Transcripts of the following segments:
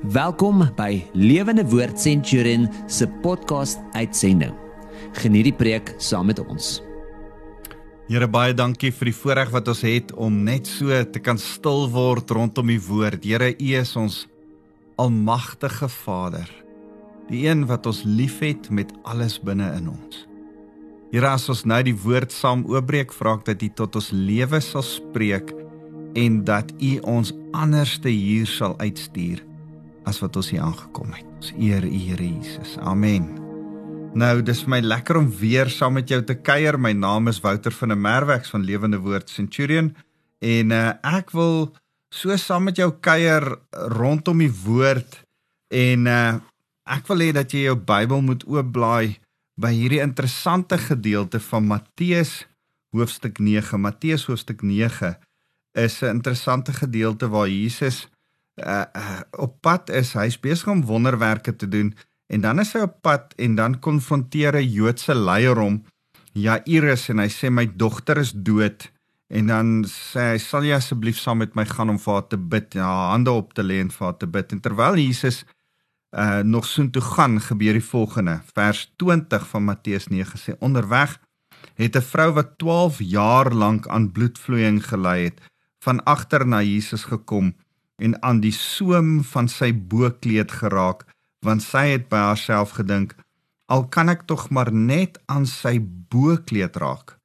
Welkom by Lewende Woord Centurion se podcast uitsending. Geniet die preek saam met ons. Here baie dankie vir die voorreg wat ons het om net so te kan stil word rondom u woord. Here, u is ons almagtige Vader. Die een wat ons liefhet met alles binne in ons. Here, as ons nou die woord saam oopbreek, vra ek dat u tot ons lewe sal spreek en dat u ons anderste hier sal uitstuur as wat ons hier aangekom het. Ons eer U Here Jesus. Amen. Nou, dis vir my lekker om weer saam met jou te kuier. My naam is Wouter van der Merwe van Lewende Woord Centurion en uh, ek wil so saam met jou kuier rondom die woord en uh, ek wil hê dat jy jou Bybel moet oopblaai by hierdie interessante gedeelte van Matteus hoofstuk 9. Matteus hoofstuk 9 is 'n interessante gedeelte waar Jesus uh, op pad is, hy's besig om wonderwerke te doen en dan is hy op pad en dan konfronteer 'n Joodse leier hom Jairus en hy sê my dogter is dood en dan sê hy sal jy asseblief saam met my gaan om vir haar te bid, ja, hande op te lê en vir haar te bid. En terwyl Jesus uh nog soontoe gaan, gebeur die volgende. Vers 20 van Matteus 9 sê onderweg het 'n vrou wat 12 jaar lank aan bloedvloeiing gely het, van agter na Jesus gekom en aan die soem van sy bokkleed geraak want sy het by haarself gedink al kan ek tog maar net aan sy bokkleed raak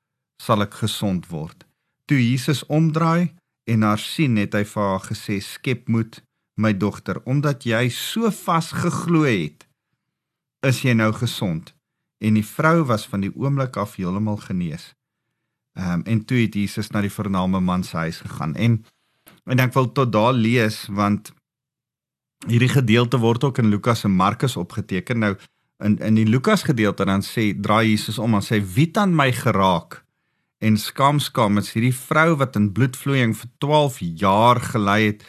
sal ek gesond word. Toe Jesus omdraai en haar sien het hy vir haar gesê skep moed my dogter omdat jy so vas geglo het. Is jy nou gesond? En die vrou was van die oomblik af heeltemal genees. Um, en toe het Jesus na die vername man se huis gegaan en En ek wil tot daar lees want hierdie gedeelte word ook in Lukas en Markus opgeteken. Nou in in die Lukas gedeelte dan sê draai Jesus om en sê wie het aan my geraak? En skam skam is hierdie vrou wat in bloedvloeiing vir 12 jaar gelei het.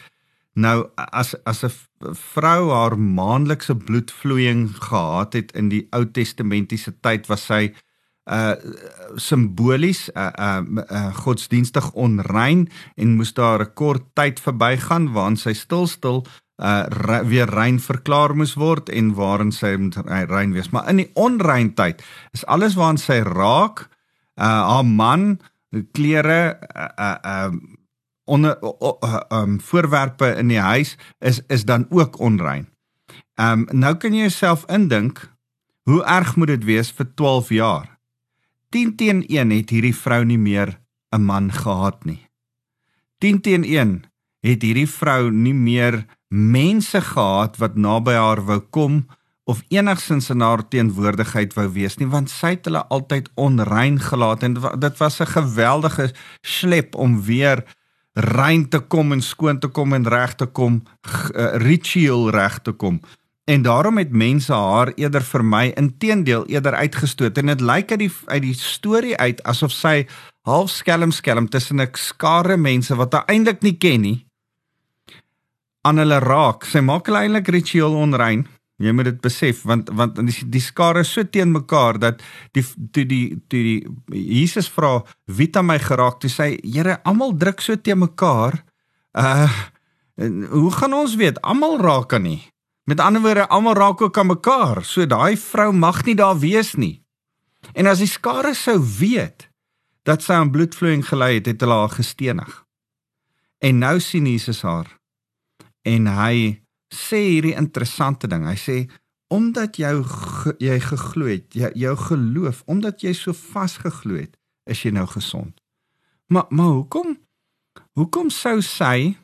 Nou as as 'n vrou haar maandelikse bloedvloeiing gehad het in die Ou Testamentiese tyd was sy uh simbolies uh, uh uh godsdienstig onrein en moes daar 'n kort tyd verbygaan waarin sy stil stil uh weer rein verklaar moes word en waarin sy rein wees maar in die onrein tyd is alles waaraan sy raak uh haar man klere uh uh, uh onder uh, uh, um voorwerpe in die huis is is dan ook onrein. Um nou kan jy jouself indink hoe erg moet dit wees vir 12 jaar? 10 teen 1 het hierdie vrou nie meer 'n man gehad nie. 10 teen 1 het hierdie vrou nie meer mense gehad wat naby haar wou kom of enigsins in haar teenwoordigheid wou wees nie want sy het hulle altyd onrein gelaat en dit was 'n geweldige slep om weer rein te kom en skoon te kom en reg te kom uh, ritueel reg te kom En daarom het mense haar eerder vir my inteendeel eerder uitgestoot en dit lyk uit die uit die storie uit asof sy half skelm skelm tussen 'n skare mense wat haar eintlik nie ken nie aan hulle raak. Sy maak hulle eintlik ritueel onrein. Jy moet dit besef want want die, die skare so teen mekaar dat die toe die toe die Jesus vra wie het my geraak toe sê Here almal druk so teen mekaar. Uh hoe gaan ons weet almal raak aan nie? Met ander woorde, almal raak ook aan mekaar. So daai vrou mag nie daar wees nie. En as die skare sou weet dat sy aan bloedvloeiing gely het, het hulle haar gestenig. En nou sien Jesus haar. En hy sê hierdie interessante ding. Hy sê omdat jy jy geglo het, jy, jou geloof, omdat jy so vasgeglo het, is jy nou gesond. Maar maar hoekom? Hoekom sou sy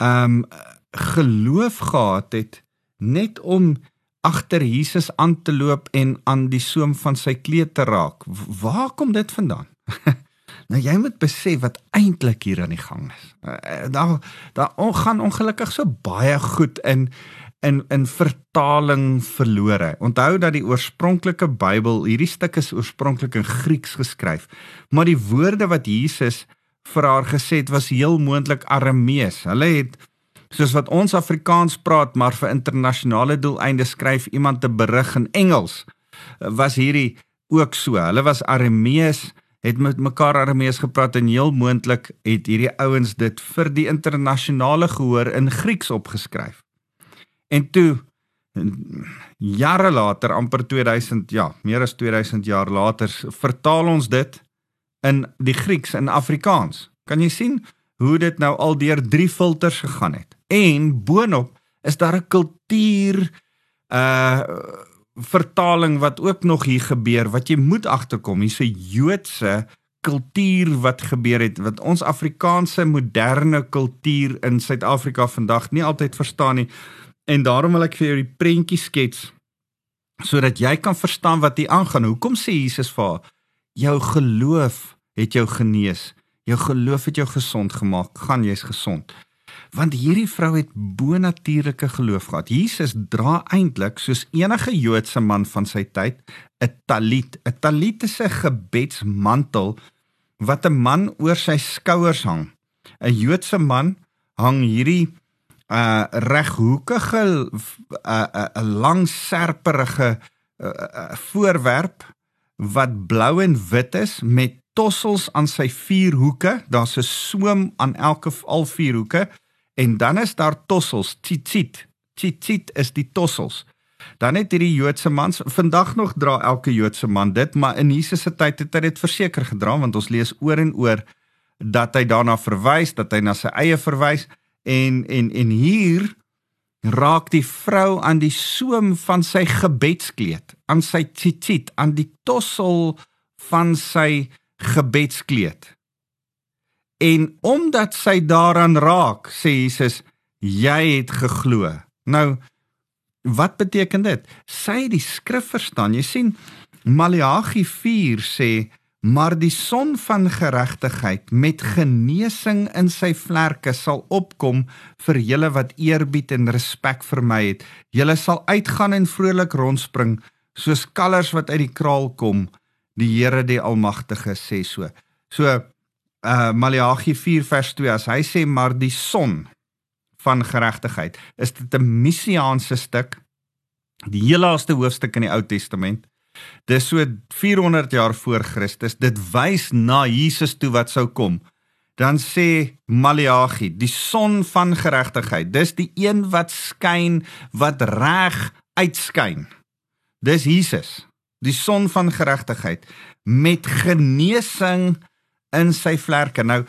ehm um, geloof gehad het net om agter Jesus aan te loop en aan die soem van sy kleed te raak. Waar kom dit vandaan? nou jy moet besef wat eintlik hier aan die gang is. Eh, daar daar gaan ongelukkig so baie goed in in in vertaling verlore. Onthou dat die oorspronklike Bybel, hierdie stuk is oorspronklik in Grieks geskryf, maar die woorde wat Jesus vir haar gesê het was heel moontlik Aramees. Hulle het soos wat ons Afrikaans praat maar vir internasionale doeleindes skryf iemand 'n berig in Engels was hierdie ook so. Hulle was aramees het met mekaar aramees gepraat en heel moontlik het hierdie ouens dit vir die internasionale gehoor in Grieks opgeskryf. En toe jare later, amper 2000, ja, meer as 2000 jaar later, vertaal ons dit in die Grieks en Afrikaans. Kan jy sien hoe dit nou al deur drie filters gegaan het? En boonop is daar 'n kultuur uh vertaling wat ook nog hier gebeur wat jy moet agterkom. Hier's 'n Joodse kultuur wat gebeur het wat ons Afrikaanse moderne kultuur in Suid-Afrika vandag nie altyd verstaan nie. En daarom wil ek vir jou die prentjie skets sodat jy kan verstaan wat hier aangaan. Hoekom sê Jesus vir jou geloof het jou genees. Jou geloof het jou gesond gemaak. Gaan jy's gesond. Want hierdie vrou het bonatuurlike geloof gehad. Jesus dra eintlik soos enige Joodse man van sy tyd 'n talit. 'n Talit is 'n gebedsmantel wat 'n man oor sy skouers hang. 'n Joodse man hang hierdie uh reghoekige uh, 'n uh, lang serperige uh, uh, voorwerp wat blou en wit is met tossels aan sy vier hoeke. Daar's 'n soem aan elke al vier hoeke en dan is daar tossels, tzitzit. Tzitzit is die tossels. Dan het hierdie Joodse mans vandag nog dra elke Joodse man dit, maar in Jesus se tyd het hy dit verseker gedra want ons lees oor en oor dat hy daarna verwys, dat hy na sy eie verwys en en en hier raak die vrou aan die soem van sy gebedskleed, aan sy tzitzit, aan die tossel van sy gebedskleed. En omdat sy daaraan raak, sê Jesus, jy het geglo. Nou wat beteken dit? Sy die skrif verstaan. Jy sien Maleagi 4 sê maar die son van geregtigheid met genesing in sy vlerke sal opkom vir julle wat eerbied en respek vir my het. Julle sal uitgaan en vrolik rondspring soos kalvers wat uit die kraal kom. Die Here die Almagtige sê so. So uh Maleagi 4 vers 2 as hy sê maar die son van geregtigheid is dit 'n messiaanse stuk die heel laaste hoofstuk in die Ou Testament Dis so 400 jaar voor Christus. Dit wys na Jesus toe wat sou kom. Dan sê Maleagi, die son van geregtigheid. Dis die een wat skyn, wat reg uitskyn. Dis Jesus, die son van geregtigheid met genesing in sy vlerke. Nou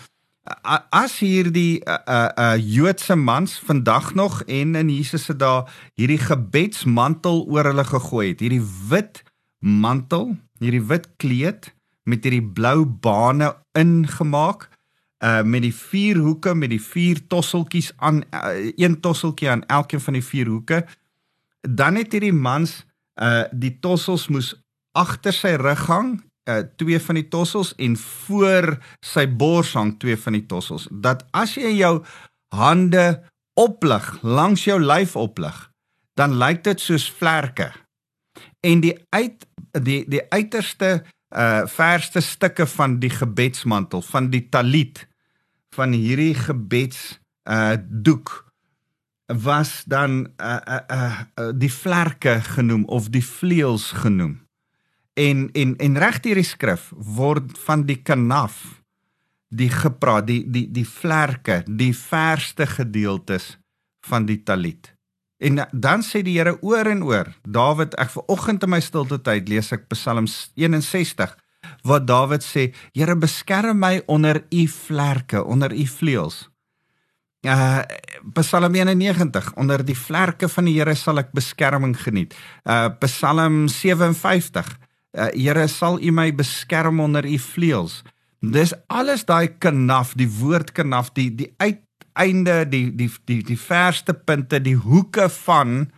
as hierdie 'n uh, uh, Joodse mans vandag nog en in Jesus se dae hierdie gebedsmantel oor hulle gegooi het, hierdie wit mantel, hierdie wit kleed met hierdie blou bane ingemaak, uh met die vier hoeke met die vier tosseltjies aan uh, een tosseltjie aan elkeen van die vier hoeke. Dan het hierdie mans uh die tossels moes agter sy rug hang, uh twee van die tossels en voor sy bors hang twee van die tossels. Dat as jy jou hande oplig, langs jou lyf oplig, dan lyk dit soos vlerke. En die uit die die uiterste uh verste stukke van die gebedsmantel van die talit van hierdie gebeds uh doek was dan uh uh, uh, die vlerke genoem of die vleuels genoem. En en en reg deur die skrif word van die kanaf die gepraat die die die vlerke die verste gedeeltes van die talit. En dan sê die Here oor en oor, Dawid, ek ver oggend in my stilte tyd lees ek Psalm 61 waar Dawid sê, Here beskerm my onder u vlerke, onder u vleuels. Uh Psalm 91 onder die vlerke van die Here sal ek beskerming geniet. Uh Psalm 57 uh Here sal u my beskerm onder u vleuels. Dis alles daai kanaf, die woord kanaf, die die uit einde die die die die verste punte die hoeke van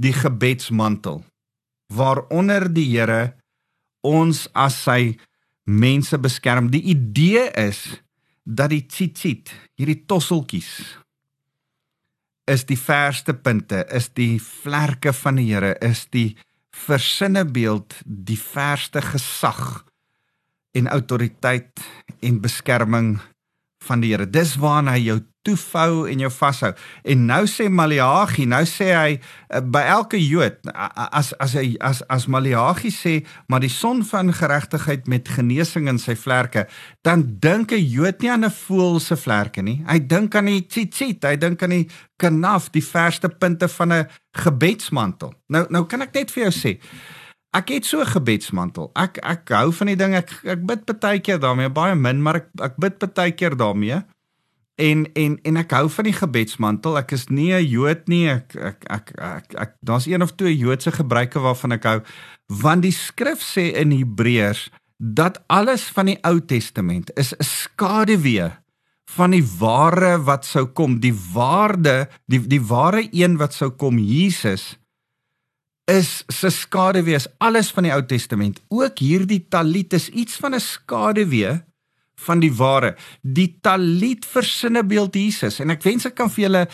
die gebedsmantel waaronder die Here ons as sy mense beskerm die idee is dat die tzitzit hierdie tosseltjies is die verste punte is die vlerke van die Here is die versinne beeld die verste gesag en autoriteit en beskerming van die Here. Dis waarna hy jou toefou en jou vashou. En nou sê Maleagi, nou sê hy uh, by elke Jood as as hy as as Maleagi sê, maar die son van geregtigheid met genesing in sy vlerke, dan dink 'n Jood nie aan 'n voël se vlerke nie. Hy dink aan die tzitzit, hy dink aan die kanaf, die verste punte van 'n gebedsmantel. Nou nou kan ek net vir jou sê Ek het so 'n gebedsmantel. Ek ek hou van die ding. Ek ek bid baie keer daarmee, baie min, maar ek ek bid baie keer daarmee. En en en ek hou van die gebedsmantel. Ek is nie 'n Jood nie. Ek ek ek ek, ek daar's een of twee Joodse gebruike waarvan ek hou. Want die skrif sê in Hebreërs dat alles van die Ou Testament is 'n skaduwee van die ware wat sou kom, die waarde, die die ware een wat sou kom, Jesus is se skaduwee is alles van die Ou Testament. Ook hierdie talit is iets van 'n skaduwee van die ware. Die talit versinne beeld Jesus en ek wens ek kan vir julle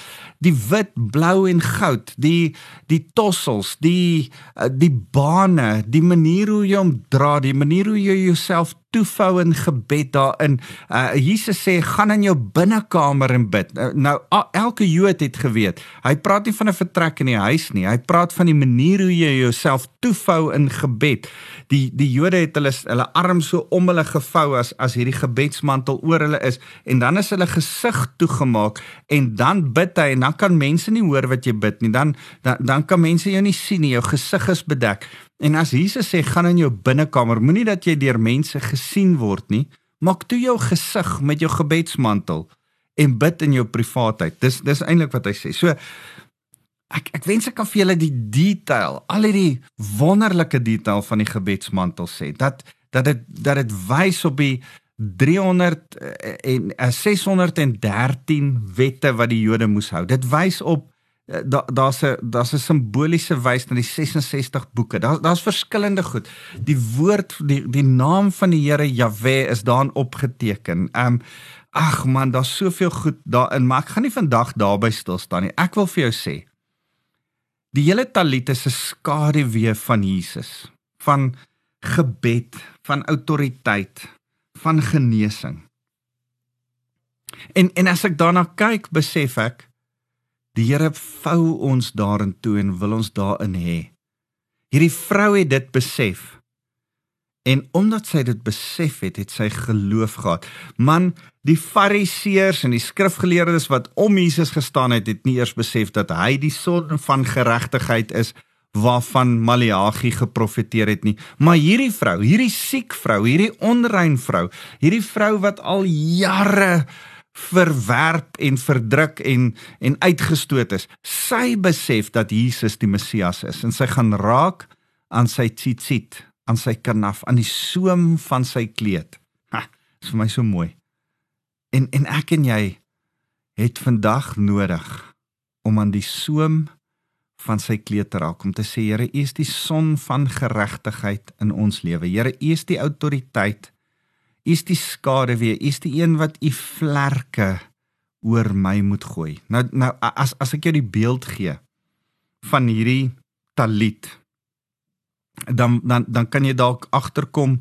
die wit, blou en goud, die die tossels, die eh, die bane, die manier hoe jy hom dra, die manier hoe jy jouself toefou in gebed daarin. Uh, Jesus sê gaan in jou binnekamer en bid. Uh, nou elke Jood het geweet. Hy praat nie van 'n vertrek in die huis nie. Hy praat van die manier hoe jy jouself toefou in gebed. Die die Jode het hulle hulle arm so om hulle gevou as as hierdie gebedsmantel oor hulle is en dan is hulle gesig toegemaak en dan bid hy en dan kan mense nie hoor wat jy bid nie. Dan dan, dan kan mense jou nie sien nie. Jou gesig is bedek. En as Jesus sê gaan in jou binnekamer, moenie dat jy deur mense gesien word nie. Maak toe jou gesig met jou gebedsmantel en bid in jou privaatheid. Dis dis eintlik wat hy sê. So ek ek wens ek kan vir julle die detail, al hierdie wonderlike detail van die gebedsmantel sê. Dat dat dit dat dit wys op die 300 eh, en 613 eh, wette wat die Jode moes hou. Dit wys op Eh, daar daar's 'n daar's 'n simboliese wys na die 66 boeke. Daar daar's verskillende goed. Die woord die die naam van die Here Jahwe is daarin opgeteken. Ehm um, ag man, daar's soveel goed daarin, maar ek gaan nie vandag daarby stil staan nie. Ek wil vir jou sê die hele talit is 'n skaduwee van Jesus, van gebed, van autoriteit, van genesing. En en as ek daarna kyk, besef ek Die Here vou ons daarin toe en wil ons daarin hê. Hierdie vrou het dit besef. En omdat sy dit besef het, het sy geloof gehad. Man, die fariseërs en die skrifgeleerdes wat om Jesus gestaan het, het nie eers besef dat hy die son van geregtigheid is waarvan Maleagi geprofeteer het nie. Maar hierdie vrou, hierdie siek vrou, hierdie onrein vrou, hierdie vrou wat al jare verwerp en verdruk en en uitgestoot is. Sy besef dat Jesus die Messias is en sy gaan raak aan sy tzitzit, aan sy kanaf, aan die soem van sy kleed. Ha, is vir my so mooi. En en ek en jy het vandag nodig om aan die soem van sy kleed te raak om te sê Here, U is die son van geregtigheid in ons lewe. Here, U is die autoriteit is die skade weer, is die een wat u vlerke oor my moet gooi. Nou nou as as ek jou die beeld gee van hierdie talit dan dan dan kan jy dalk agterkom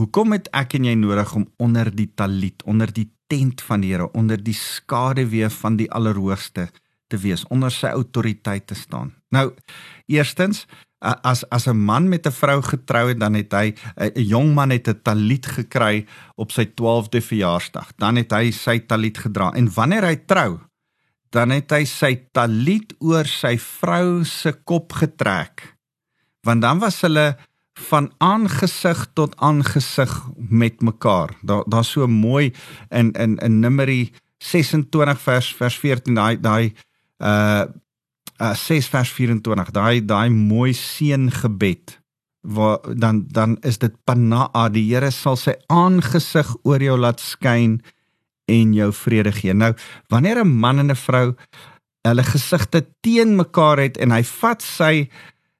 hoekom het ek en jy nodig om onder die talit, onder die tent van die Here, onder die skade weer van die Allerhoogste te wees, onder sy autoriteit te staan. Nou eerstens as as 'n man met 'n vrou getrou het, dan het hy 'n jong man het 'n talit gekry op sy 12de verjaarsdag. Dan het hy sy talit gedra en wanneer hy trou, dan het hy sy talit oor sy vrou se kop getrek. Want dan was hulle van aangesig tot aangesig met mekaar. Daar daar's so mooi in in in Numeri 26 vers vers 14 daai daai uh uh 6 vers 24 daai daai mooi seën gebed waar dan dan is dit panaa die Here sal sy aangesig oor jou laat skyn en jou vrede gee. Nou wanneer 'n man en 'n vrou hulle gesigte teen mekaar het en hy vat sy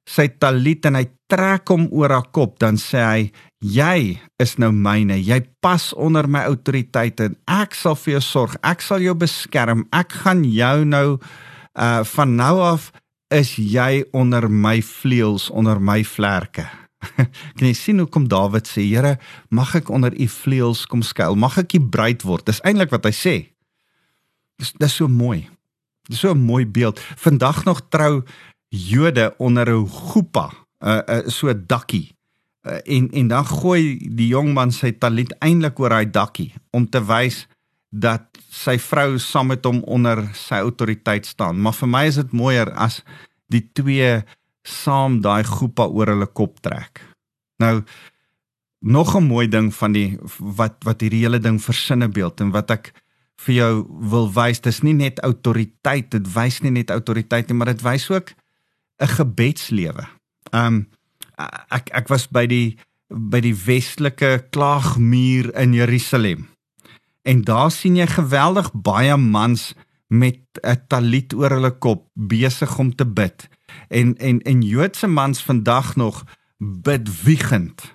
sy talit en hy trek hom oor haar kop dan sê hy jy is nou myne. Jy pas onder my autoriteit en ek sal vir jou sorg. Ek sal jou beskerm. Ek gaan jou nou uh van nou af is jy onder my vleuels, onder my vlerke. kan jy sien hoe kom Dawid sê, Here, mag ek onder u vleuels kom skuil? Mag ek u bruid word? Dis eintlik wat hy sê. Dis dis so mooi. Dis so 'n mooi beeld. Vandag nog trou Jode onder 'n hoepa, 'n uh, uh, so dakkie. Uh, en en dan gooi die jong man sy talit eintlik oor daai dakkie om te wys dat sy vrou saam met hom onder sy autoriteit staan. Maar vir my is dit mooier as die twee saam daai hoepa oor hulle kop trek. Nou nog 'n mooi ding van die wat wat hierdie hele ding versinne beeld en wat ek vir jou wil wys, dis nie net autoriteit, dit wys nie net autoriteit nie, maar dit wys ook 'n gebedslewe. Um ek ek was by die by die westelike klaagmuur in Jerusalem. En daar sien jy geweldig baie mans met 'n talit oor hulle kop besig om te bid. En en en Joodse mans vandag nog bid wiegend.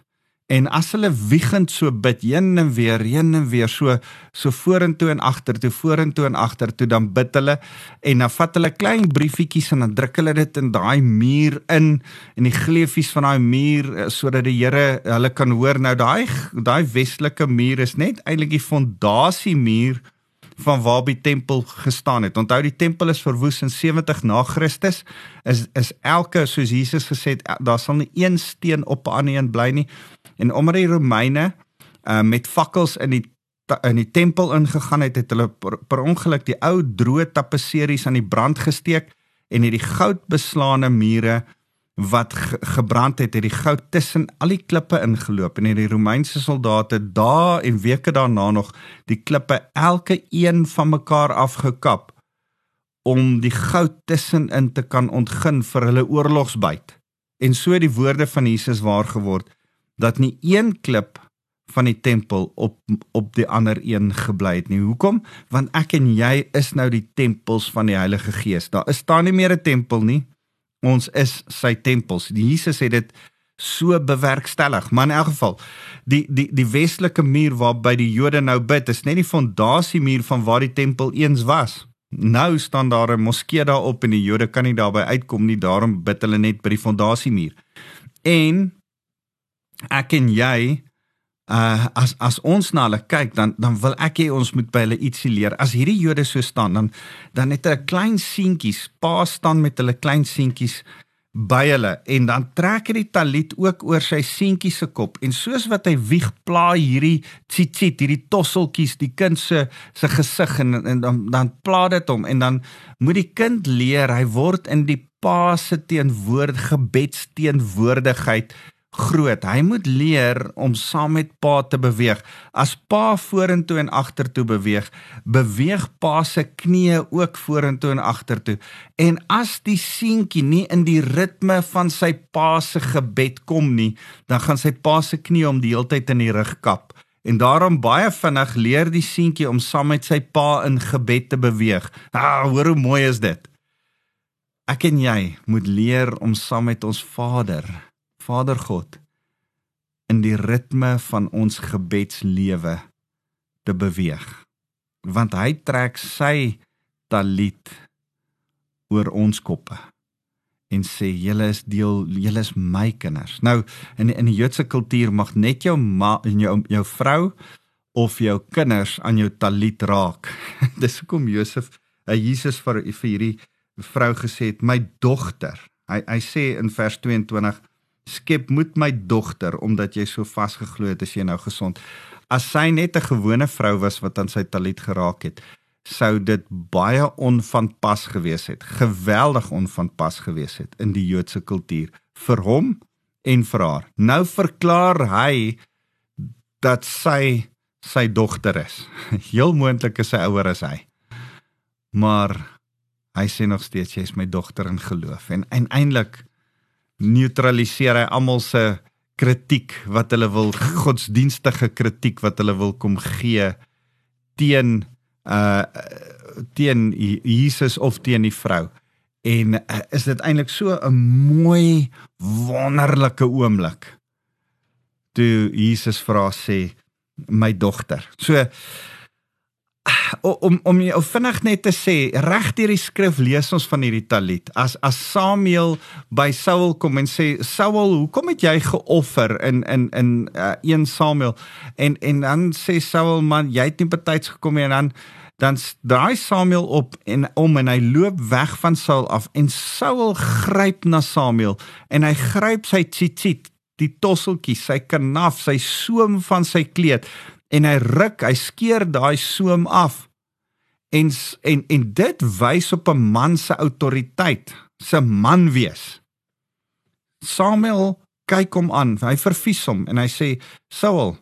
En as hulle wiegend so bid, heen en weer, heen en weer, so so vorentoe en agtertoe, vorentoe en agtertoe, dan bid hulle en dan vat hulle klein briefietjies en dan druk hulle dit in daai muur in in die gleufies van daai muur eh, sodat die Here hulle kan hoor. Nou daai daai westelike muur is net eintlik die fondasie muur van waar die tempel gestaan het. Onthou die tempel is verwoes in 70 na Christus. Is is elke soos Jesus gesê het, daar sal nie een steen op 'n ander een bly nie. En omdat die Romeine uh, met fakkels in die in die tempel ingegaan het, het hulle per, per ongeluk die ou droë tapisseries aan die brand gesteek en het die goudbeslaane mure wat ge gebrand het, het die goud tussen al die klippe ingeloop en die Romeinse soldate dae en weke daarna nog die klippe elke een van mekaar afgekap om die goud tussenin te kan ontgin vir hulle oorlogsbyt. En so die woorde van Jesus waar geword dat nie een klip van die tempel op op die ander een gebly het nie. Hoekom? Want ek en jy is nou die tempels van die Heilige Gees. Daar is staan nie meer 'n tempel nie ons is sy tempels. Die Jesus het dit so bewerkstellig. Maar in elk geval, die die die westelike muur waarby die Jode nou bid, is net die fondasiemuur van waar die tempel eens was. Nou staan daar 'n moskee daarop en die Jode kan nie daarby uitkom nie, daarom bid hulle net by die fondasiemuur. En ek en jy uh as as ons na hulle kyk dan dan wil ek hê ons moet by hulle ietsie leer. As hierdie Jode so staan dan dan het hulle klein seentjies, pa staan met hulle klein seentjies by hulle en dan trek hy die talit ook oor sy seentjie se kop en soos wat hy wieg pla hierdie tsitsit hierdie tosseltjies die kind se se gesig en, en dan dan pla dit hom en dan moet die kind leer hy word in die pa se teenwoordigheid gebedsteenwoordigheid groot. Hy moet leer om saam met pa te beweeg. As pa vorentoe en agtertoe beweeg, beweeg pa se knieë ook vorentoe en agtertoe. En as die seentjie nie in die ritme van sy pa se gebed kom nie, dan gaan sy pa se knie om die hele tyd in die rug kap. En daarom baie vinnig leer die seentjie om saam met sy pa in gebed te beweeg. Ah, hoor hoe mooi is dit. Ek en jy moet leer om saam met ons Vader Vader God in die ritme van ons gebedslewe te beweeg. Want hy trek sy talit oor ons koppe en sê julle is deel julle is my kinders. Nou in in die Joodse kultuur mag net jou ma en jou jou vrou of jou kinders aan jou talit raak. Dis hoekom Josef, uh, Jesus vir vir hierdie vrou gesê het, my dogter. Hy hy sê in vers 22 skep moet my dogter omdat jy so vasgeglo het as jy nou gesond. As sy net 'n gewone vrou was wat aan sy talit geraak het, sou dit baie onvanpas gewees het. Geweldig onvanpas gewees het in die Joodse kultuur vir hom en vir haar. Nou verklaar hy dat sy sy dogter is. Heel moontlik is sy ouer as hy. Maar hy sê nog steeds jy is my dogter in geloof en eintlik neutraliseer hy almal se kritiek wat hulle wil godsdienstige kritiek wat hulle wil kom gee teen uh teen Jesus of teen die vrou. En uh, is dit eintlik so 'n mooi wonderlike oomblik toe Jesus vra sê my dogter. So om om jou vinnig net te sê reg deur die skrif lees ons van hierdie talit. As as Samuel by Saul kom en sê Saul hoekom het jy geoffer in in in uh, 1 Samuel? En en dan sê Saul man jy het nie betyds gekom nie. En dan dan draai Samuel op en om en hy loop weg van Saul af en Saul gryp na Samuel en hy gryp sy tzitzit die tosseltjie sy kanaf sy soem van sy kleed en hy ruk hy skeer daai soem af en en en dit wys op 'n man se autoriteit se man wees Samuel kyk hom aan hy verfies hom en hy sê Saul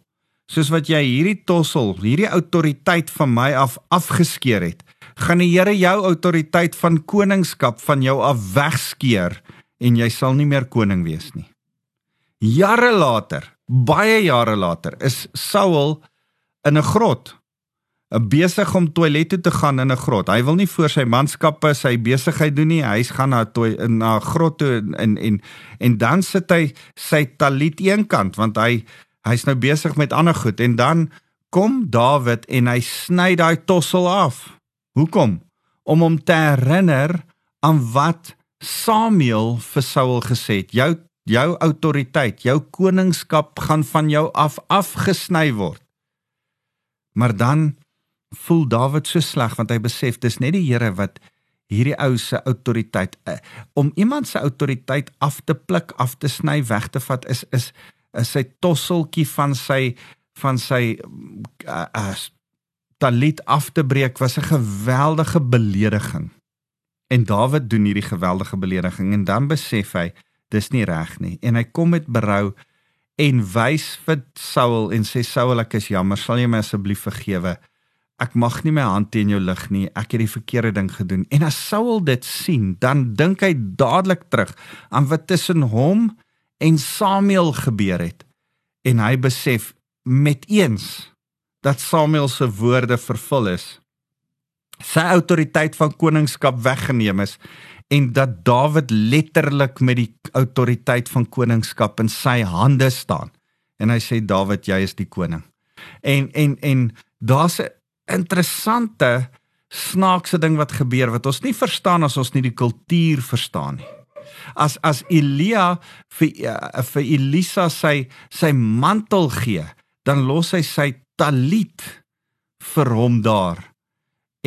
soos wat jy hierdie tossel, hierdie autoriteit van my af afgeskeer het, gaan die Here jou autoriteit van koningskap van jou af wegskeer en jy sal nie meer koning wees nie. Jare later, baie jare later, is Saul in 'n grot, besig om toilet toe te gaan in 'n grot. Hy wil nie voor sy manskappe sy besigheid doen nie. Hy gaan na toe na 'n grot toe en en en dan sit hy sy talit eenkant want hy hy's nou besig met ander goed en dan kom Dawid en hy sny daai tossel af. Hoekom? Om hom te herinner aan wat Samuel vir Saul gesê het. Jou jou autoriteit, jou koningskap gaan van jou af afgesny word. Maar dan voel Dawid so sleg want hy besef dis net die Here wat hierdie ou se autoriteit uh, om iemand se autoriteit af te pluk, af te sny, weg te vat is is is sy tosseltjie van sy van sy uh, uh, talit af te breek was 'n geweldige belediging. En Dawid doen hierdie geweldige belediging en dan besef hy dis nie reg nie en hy kom met berou en wys vir Saul en sê Saul ek is jammer. Sal jy my asseblief vergewe? Ek mag nie my hand teen jou lig nie. Ek het die verkeerde ding gedoen. En as Saul dit sien dan dink hy dadelik terug aan wat tussen hom en Samuel gebeur het. En hy besef met eens dat Samuel se woorde vervul is sy autoriteit van koningskap weggeneem is en dat Dawid letterlik met die autoriteit van koningskap in sy hande staan. En hy sê Dawid jy is die koning. En en en daar's 'n interessante snaakse ding wat gebeur wat ons nie verstaan as ons nie die kultuur verstaan nie. As as Elia vir uh, vir Elisa sy sy mantel gee, dan los hy sy talit vir hom daar.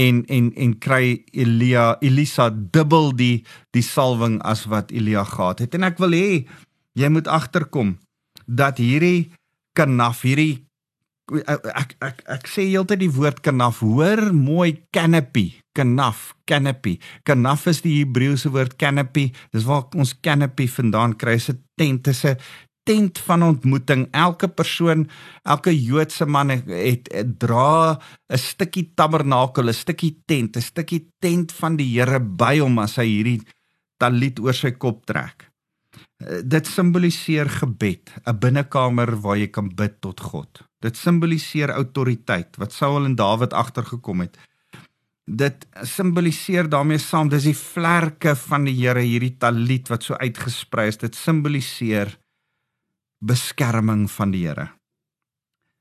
En en en kry Elia Elisa dubbel die die salwing as wat Elia gehad het. En ek wil hê jy moet agterkom dat hierdie kanaf hierdie ek ek ek sê heeltyd die woord kanaf hoor mooi canopy kanaf canopy kanaf is die Hebreëse woord canopy dis waar ons canopy vandaan kry is 'n tent is 'n tent van ontmoeting elke persoon elke Joodse man het, het, het dra 'n stukkie tabernakel 'n stukkie tent 'n stukkie tent van die Here by hom as hy hierdie talit oor sy kop trek Eh, dit simboliseer gebed, 'n binnekamer waar jy kan bid tot God. Dit simboliseer autoriteit wat Saul en Dawid agtergekom het. Dit simboliseer daarmee saam dis die vlerke van die Here hierdie talit wat so uitgesprei is. Dit simboliseer beskerming van die Here.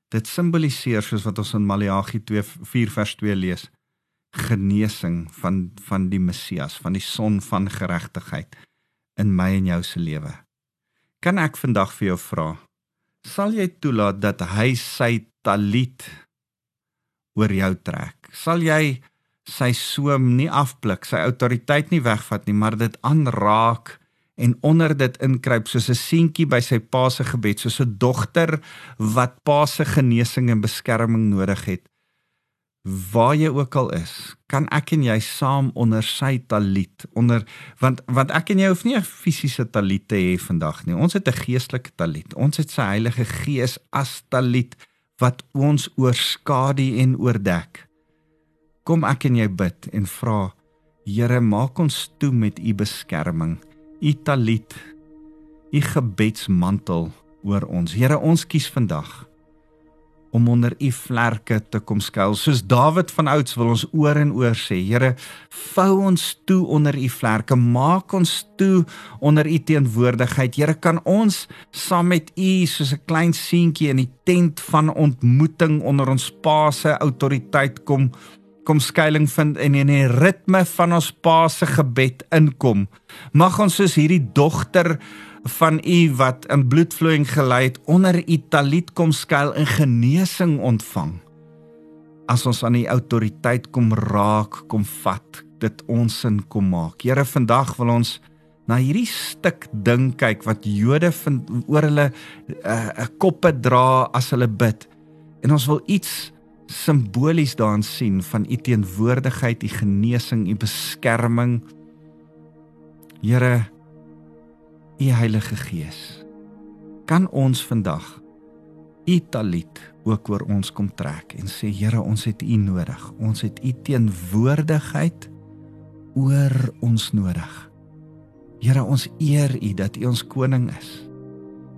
Dit simboliseer soos wat ons in Maleagi 2:4 vers 2 lees, genesing van van die Messias, van die son van geregtigheid in my en jou se lewe. Kan ek vandag vir jou vra, sal jy toelaat dat hy sy talit oor jou trek? Sal jy sy soem nie afblik, sy autoriteit nie wegvat nie, maar dit aanraak en onder dit inkruip soos 'n seentjie by sy pa se gebed, soos 'n dogter wat pa se genesing en beskerming nodig het? waar jy ook al is, kan ek en jy saam onder sy talit onder want want ek en jy hoef nie 'n fisiese talit te hê vandag nie. Ons het 'n geestelike talit. Ons het sy Heilige Gees as talit wat ons oorskadu en oordek. Kom ek en jy bid en vra Here, maak ons toe met u beskerming, u talit, u gebedsmantel oor ons. Here, ons kies vandag om onder u vlerke te kom skuil. Soos Dawid van ouds wil ons oor en oor sê, Here, vou ons toe onder u vlerke, maak ons toe onder u teenwoordigheid. Here, kan ons saam met u soos 'n klein seentjie in die tent van ontmoeting onder ons Pa se autoriteit kom kom skuilings vind en in die ritme van ons Pa se gebed inkom. Mag ons soos hierdie dogter van u wat in bloedvloeiing gelei het onder u talit kom skuil en genesing ontvang. as ons aan die autoriteit kom raak, kom vat, dit ons sin kom maak. Here, vandag wil ons na hierdie stuk ding kyk wat Jode vind oor hulle 'n uh, eh, uh, koppe dra as hulle bid. En ons wil iets simbolies daarin sien van u teenwoordigheid, u genesing, u beskerming. Here, u Heilige Gees, kan ons vandag u talit ook oor ons kom trek en sê Here, ons het u nodig. Ons het u teenwoordigheid oor ons nodig. Here, ons eer u dat u ons koning is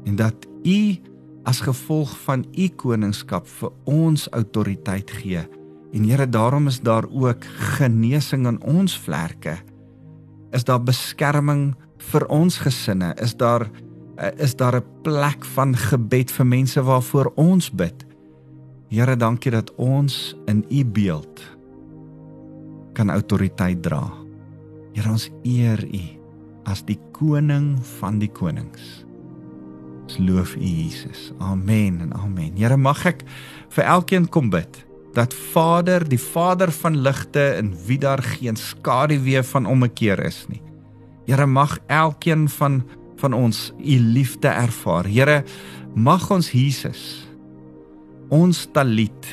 en dat u as gevolg van u koningskap vir ons autoriteit gee. En Here, daarom is daar ook genesing in ons vlerke. Is daar beskerming vir ons gesinne? Is daar eh, is daar 'n plek van gebed vir mense waarvoor ons bid? Here, dankie dat ons in u beeld kan autoriteit dra. Here, ons eer u as die koning van die konings. Ons loof U Jesus. Amen en amen. Here mag ek vir elkeen kom bid dat Vader, die Vader van ligte in wie daar geen skaduwee van ommekeer is nie. Here mag elkeen van van ons U liefde ervaar. Here mag ons Jesus ons talit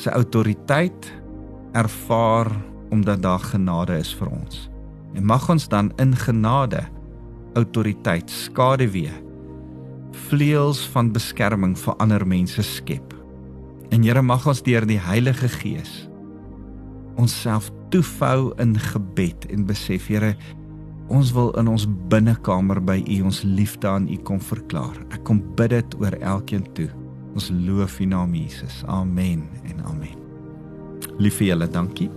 se autoriteit ervaar omdat daar genade is vir ons. En mag ons dan in genade autoriteit skaduwee vleuels van beskerming vir ander mense skep. En Here mag ons deur die Heilige Gees onsself toefou in gebed en besef Here ons wil in ons binnekamer by U ons liefde aan U kom verklaar. Ek kom bid dit oor elkeen toe. Ons loof U naam Jesus. Amen en amen. Liefie julle, dankie.